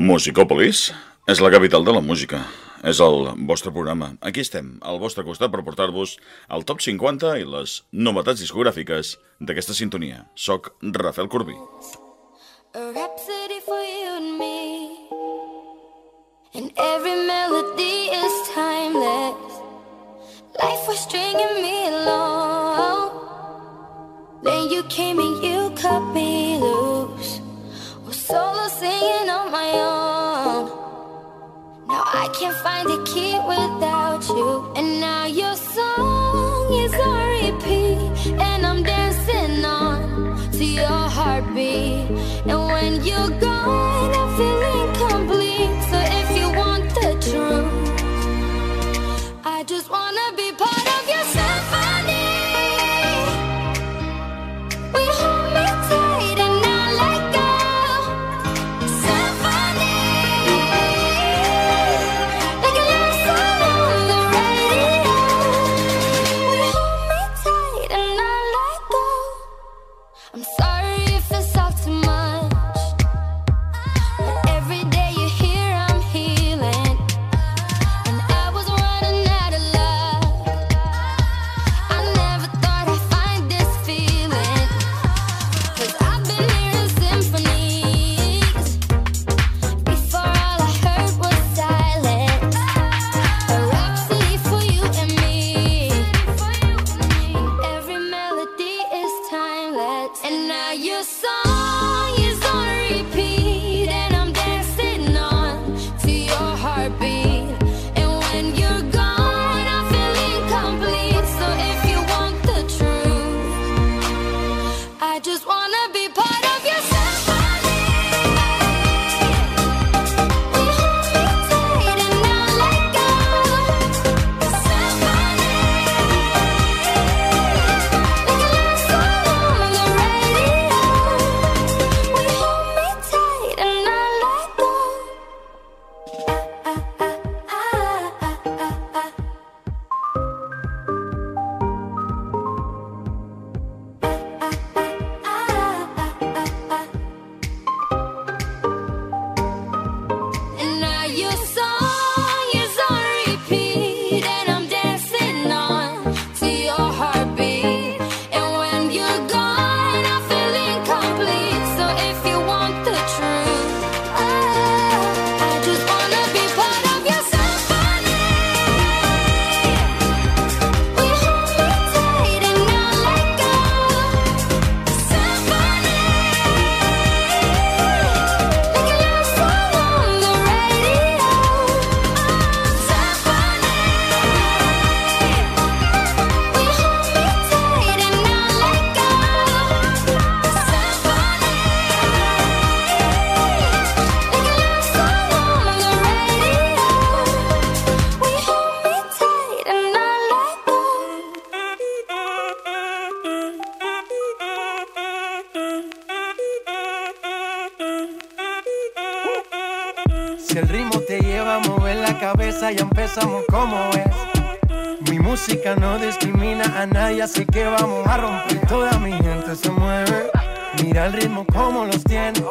Musicòpolis és la capital de la música. És el vostre programa. Aquí estem, al vostre costat, per portar-vos el top 50 i les novetats discogràfiques d'aquesta sintonia. Soc Rafael Corbí. A rhapsody for you and me And every melody is timeless Life was stringing me along Then you came and you cut me I can't find a key without you. And now a nadie, así que vamos a romper. Toda mi gente se mueve. Mira el ritmo como los tiene.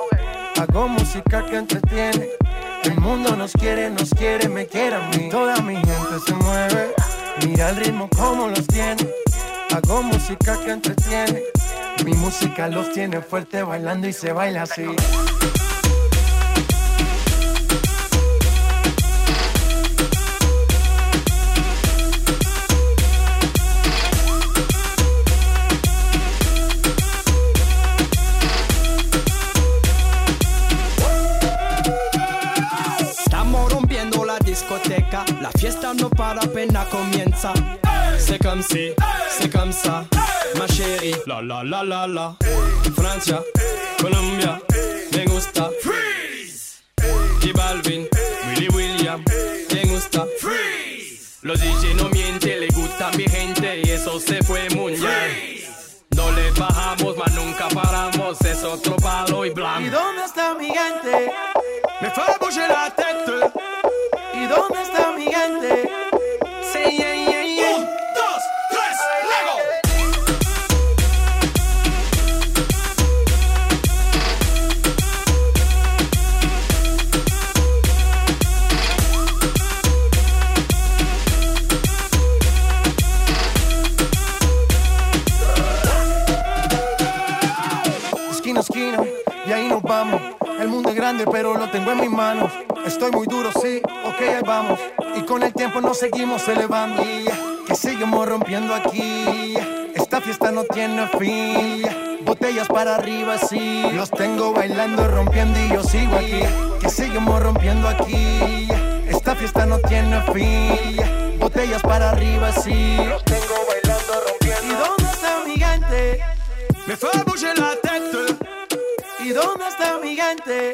Hago música que entretiene. El mundo nos quiere, nos quiere, me quiere a mí. Toda mi gente se mueve. Mira el ritmo como los tiene. Hago música que entretiene. Mi música los tiene fuerte bailando y se baila así. No para apenas comienza. C'est comme si, c'est comme ça, ma chérie. La la la la la. Francia, Colombia, me gusta. Freeze. J Balvin, Willy William, me gusta. Freeze. Los DJ no mienten, le gusta mi gente y eso se fue muy bien. No le bajamos, mas nunca paramos, es otro palo y ¿Y blanco. dónde está mi gente? Me fait bouger la tête. ¿Y dónde está mi? Pero lo tengo en mis manos. Estoy muy duro, sí, ok, ahí vamos. Y con el tiempo nos seguimos elevando. Que seguimos rompiendo aquí. Esta fiesta no tiene fin. Botellas para arriba, sí. Los tengo bailando, rompiendo y yo sigo aquí. Que seguimos rompiendo aquí. Esta fiesta no tiene fin. Botellas para arriba, sí. Los tengo bailando, rompiendo. ¿Y dónde está mi gigante? Me fais bouger la tête. ¿Y dónde está mi gigante?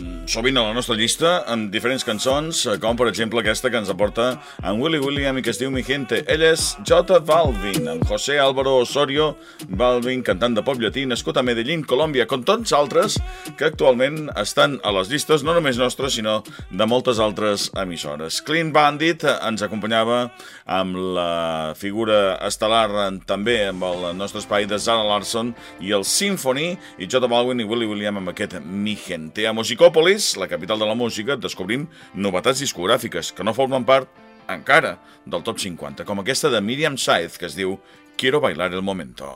sovint a la nostra llista amb diferents cançons, eh, com per exemple aquesta que ens aporta en Willy William i que es diu Mi Gente. Ell és J Balvin, en José Álvaro Osorio Balvin, cantant de pop llatí, nascut a Medellín, Colòmbia, com tots altres que actualment estan a les llistes, no només nostres, sinó de moltes altres emissores. Clean Bandit ens acompanyava amb la figura estel·lar també amb el nostre espai de Zara Larson i el Symphony i J Balvin i Willy William amb aquest Mi Gente. A Musicòpolis la capital de la música, descobrim novetats discogràfiques que no formen part encara del top 50, com aquesta de Miriam Saez, que es diu Quiero bailar el momento.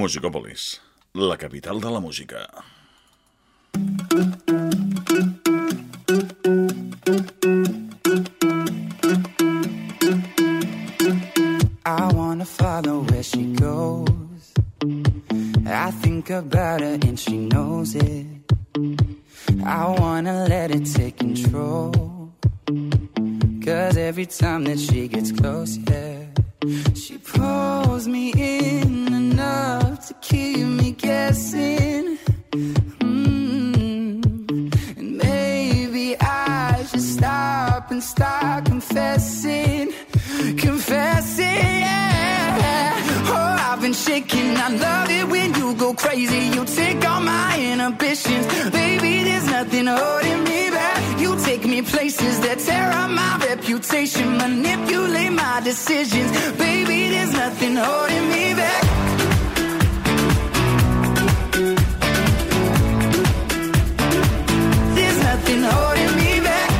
Musicopolis, la capital de la música. I wanna follow where she goes. I think about her and she knows it. I wanna let it take control. Cause every time that she gets close, yeah, she pulls me in enough to keep me guessing. Mm. And maybe I should stop and start confessing, confessing. Yeah. Oh, I've been shaking. I love it when you go crazy. You take all my inhibitions, baby. There's nothing holding. Places that tear up my reputation, manipulate my decisions, baby. There's nothing holding me back. There's nothing holding me back.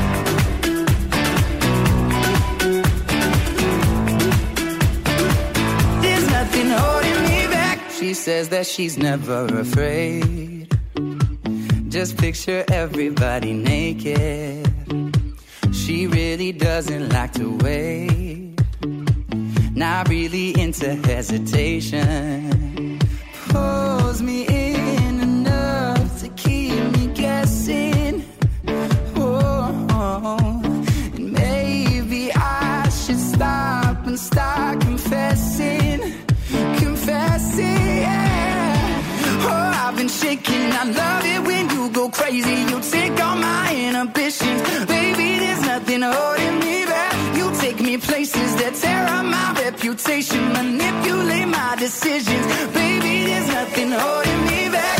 There's nothing holding me back. She says that she's never afraid. Just picture everybody naked. She really doesn't like to wait. Not really into hesitation. Pulls me in enough to keep me guessing. Oh, and maybe I should stop and start confessing, confessing. Yeah. Oh, I've been shaking. I love it when you go crazy. You take all my inhibitions, nothing holding me back. You take me places that tear up my reputation, manipulate my decisions, baby. There's nothing holding me back.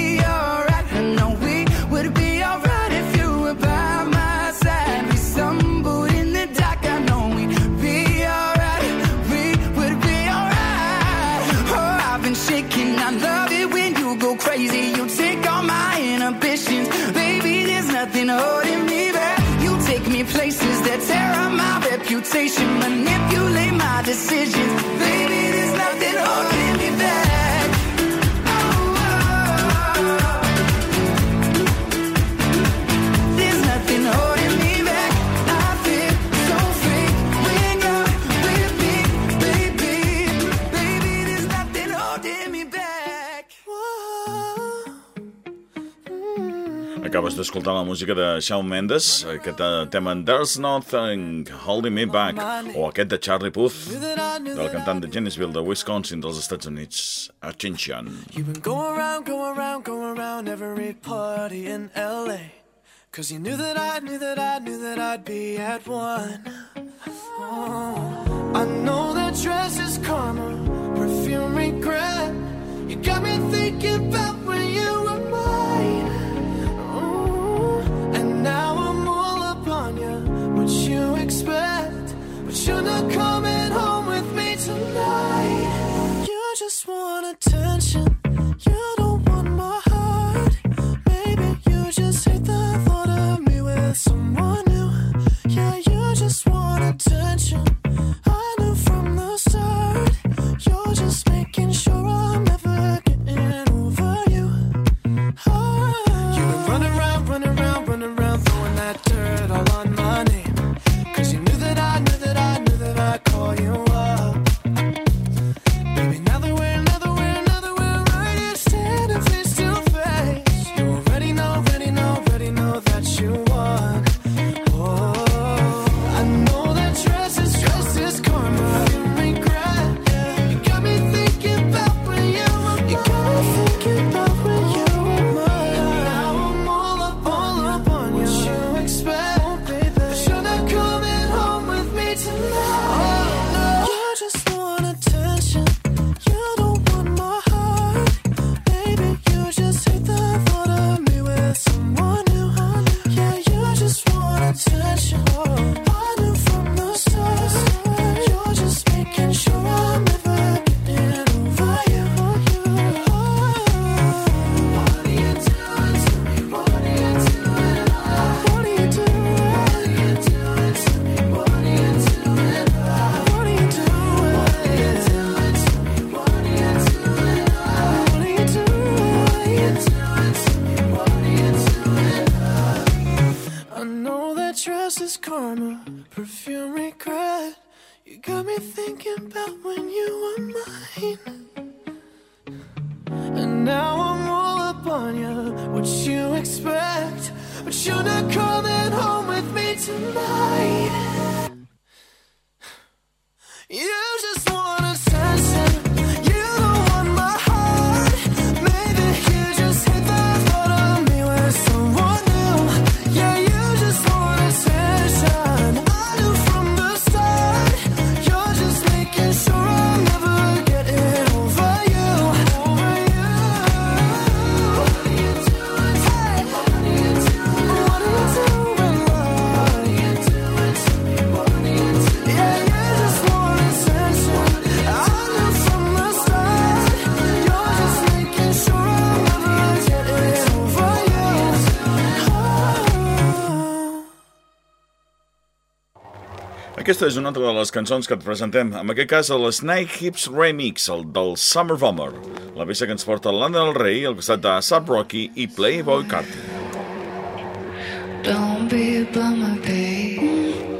Acabes d'escoltar la música de Shawn Mendes, aquest eh, tema There's Nothing Holding Me Back, o aquest de Charlie Puth, del cantant de Janesville, de Wisconsin, dels Estats Units, Attention. You've been going around, going around, going around every party in LA. Cause you knew that I knew that I knew that I'd be at one. Oh, I know that dress is karma, perfume regret. You got me thinking about now I'm all upon you. What you expect? But you're not coming home with me tonight. You just want attention. You don't want my heart. Maybe you just hate the thought of me with someone new. Yeah, you just want attention. About when you were mine. And now I'm all up on you, what you expect. But you're not coming home with me tonight. Aquesta és una altra de les cançons que et presentem, en aquest cas el Snake Hips Remix, el del Summer Bomber, la peça que ens porta Lana del Rey al costat de Sub Rocky i Playboy Carti. Don't be a bummer, babe.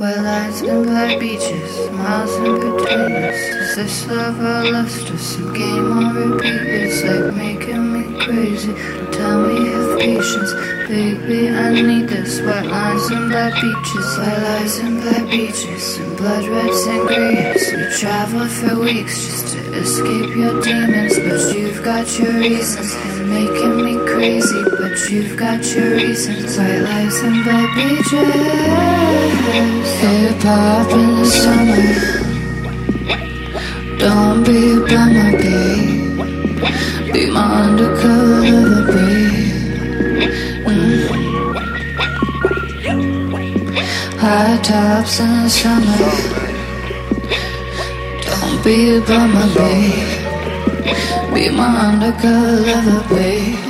Well, lights and black beaches, miles in between us. Is this love or lust or some game on repeat? It's like making me crazy. Tell me have patience, baby. I need this. White lines and black beaches, white lines and black beaches, and blood red sangrias. We travel for weeks just to escape your demons, but you've got your reasons. You're making me crazy, but you've got your reasons. White lights and black beaches. Hip hop in the summer. Don't be a bummer, babe. Be my undercover lover, babe. Mm. High tops in the summer. Don't be a bummer, babe. Be my undercover lover, babe.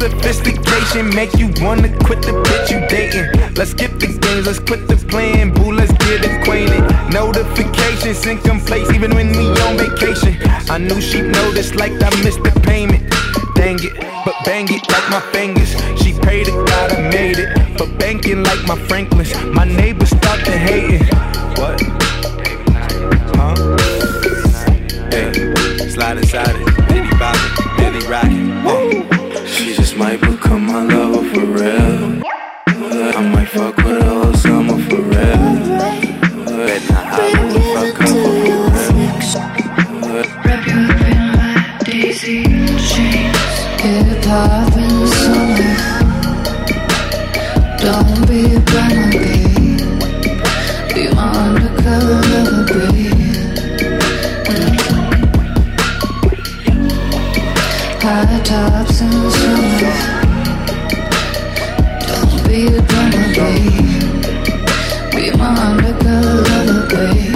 Sophistication make you wanna quit the bitch you dating. Let's skip the games, let's quit the playing, boo, let's get acquainted. Notifications income place even when we on vacation. I knew she'd notice like I missed the payment. Dang it, but bang it like my fingers. She paid it, God I made it, but banking like my Franklins. My neighbors start to hating. What? Huh? Hey, slide inside it, might become my lover Don't be a bummer. Be undercover babe.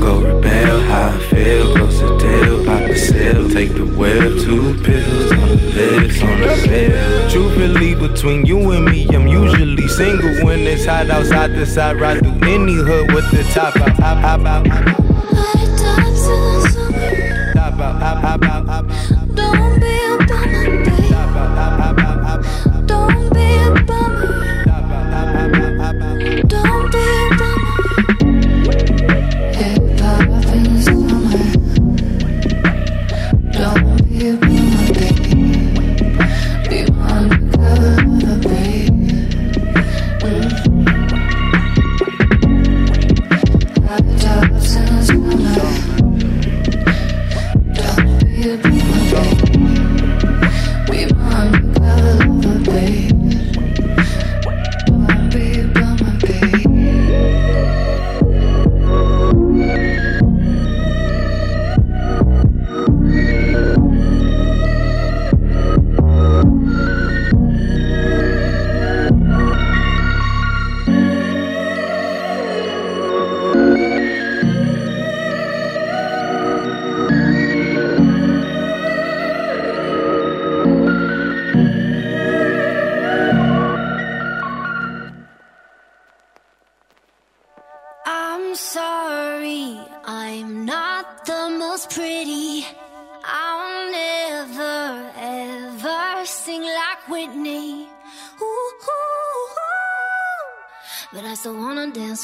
Go rebel, how I feel, close the tail, pop seal, take the two pills lips, on the between you and me, I'm usually single when it's hot outside ride through any hood with the top out, hop,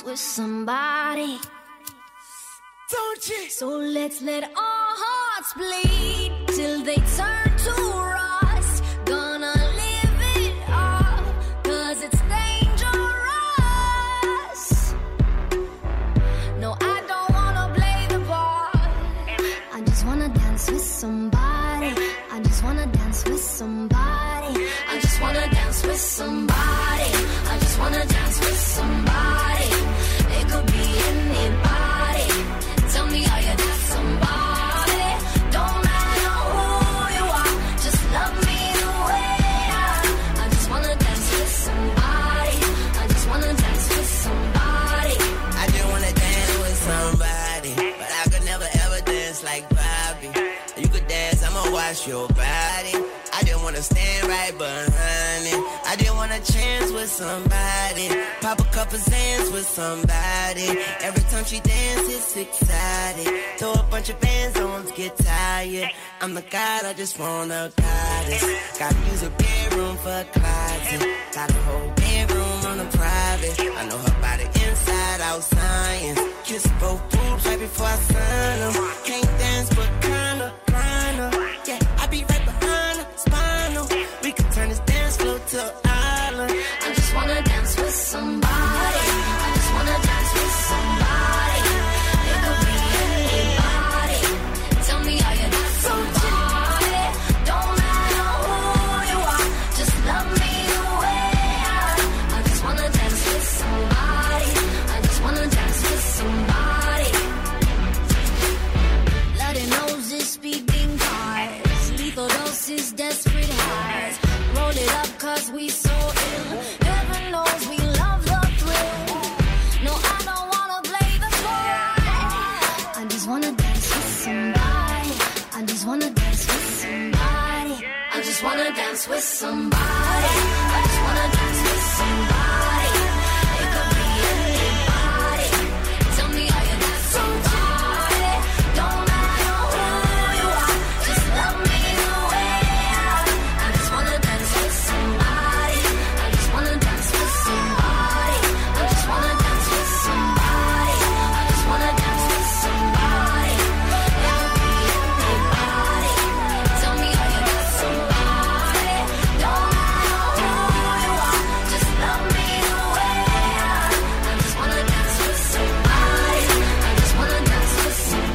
dance with somebody. Don't you? So let's let our hearts bleed till they turn to rust. Gonna live it up, cause it's dangerous. No, I don't wanna play the part. I just wanna dance with somebody. I just wanna dance with somebody. I just wanna dance with somebody. I'ma your body. I just wanna stand right behind it. I just wanna chance with somebody, pop a couple hands with somebody. Every time she dances, excited. Throw a bunch of bands on, get tired. I'm the god, I just wanna goddess. Gotta use a bedroom for a closet. Got a whole bedroom private. I know her body inside out science. Kiss both boobs right before I sign 'em. Can't dance, but kinda, kinda. Yeah, I be right behind her, spinal. We could turn this dance floor to an island. I just wanna dance with somebody. Desperate highs. Roll it up cause we so ill. Heaven knows we love the thrill. No, I don't wanna play the part. I just wanna dance with somebody. I just wanna dance with somebody. I just wanna dance with somebody.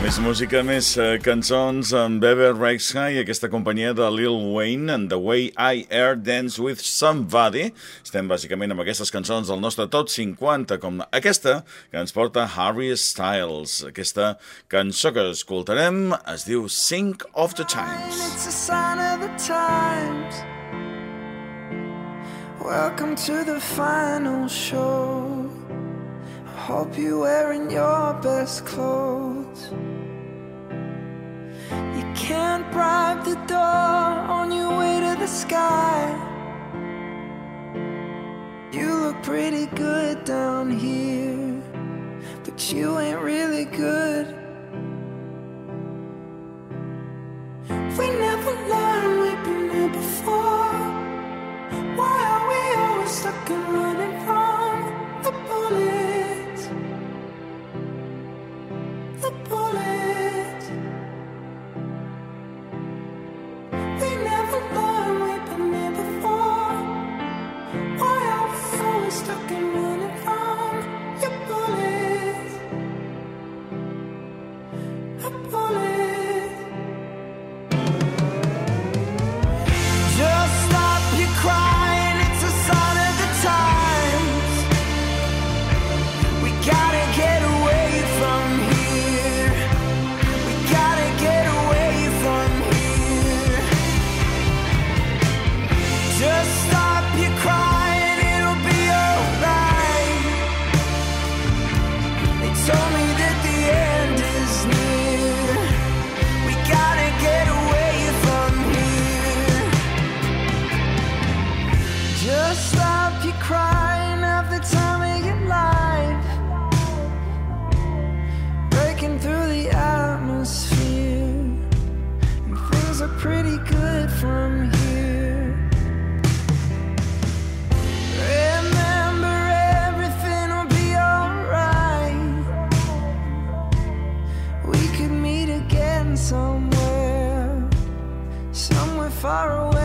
Més música, més eh, cançons amb Beber Rex High, aquesta companyia de Lil Wayne and The Way I Air Dance With Somebody. Estem bàsicament amb aquestes cançons del nostre Top 50, com aquesta que ens porta Harry Styles. Aquesta cançó que escoltarem es diu Sink of the Times. It's a sign of the times. Welcome to the final show. I hope you're wearing your best clothes. You can't bribe the door on your way to the sky. You look pretty good down here, but you ain't really good. We never learned we've been here before. Why are we always stuck and Just stop crying at the time of your life. Breaking through the atmosphere. Things are pretty good from here. Remember, everything will be alright. We could meet again somewhere, somewhere far away.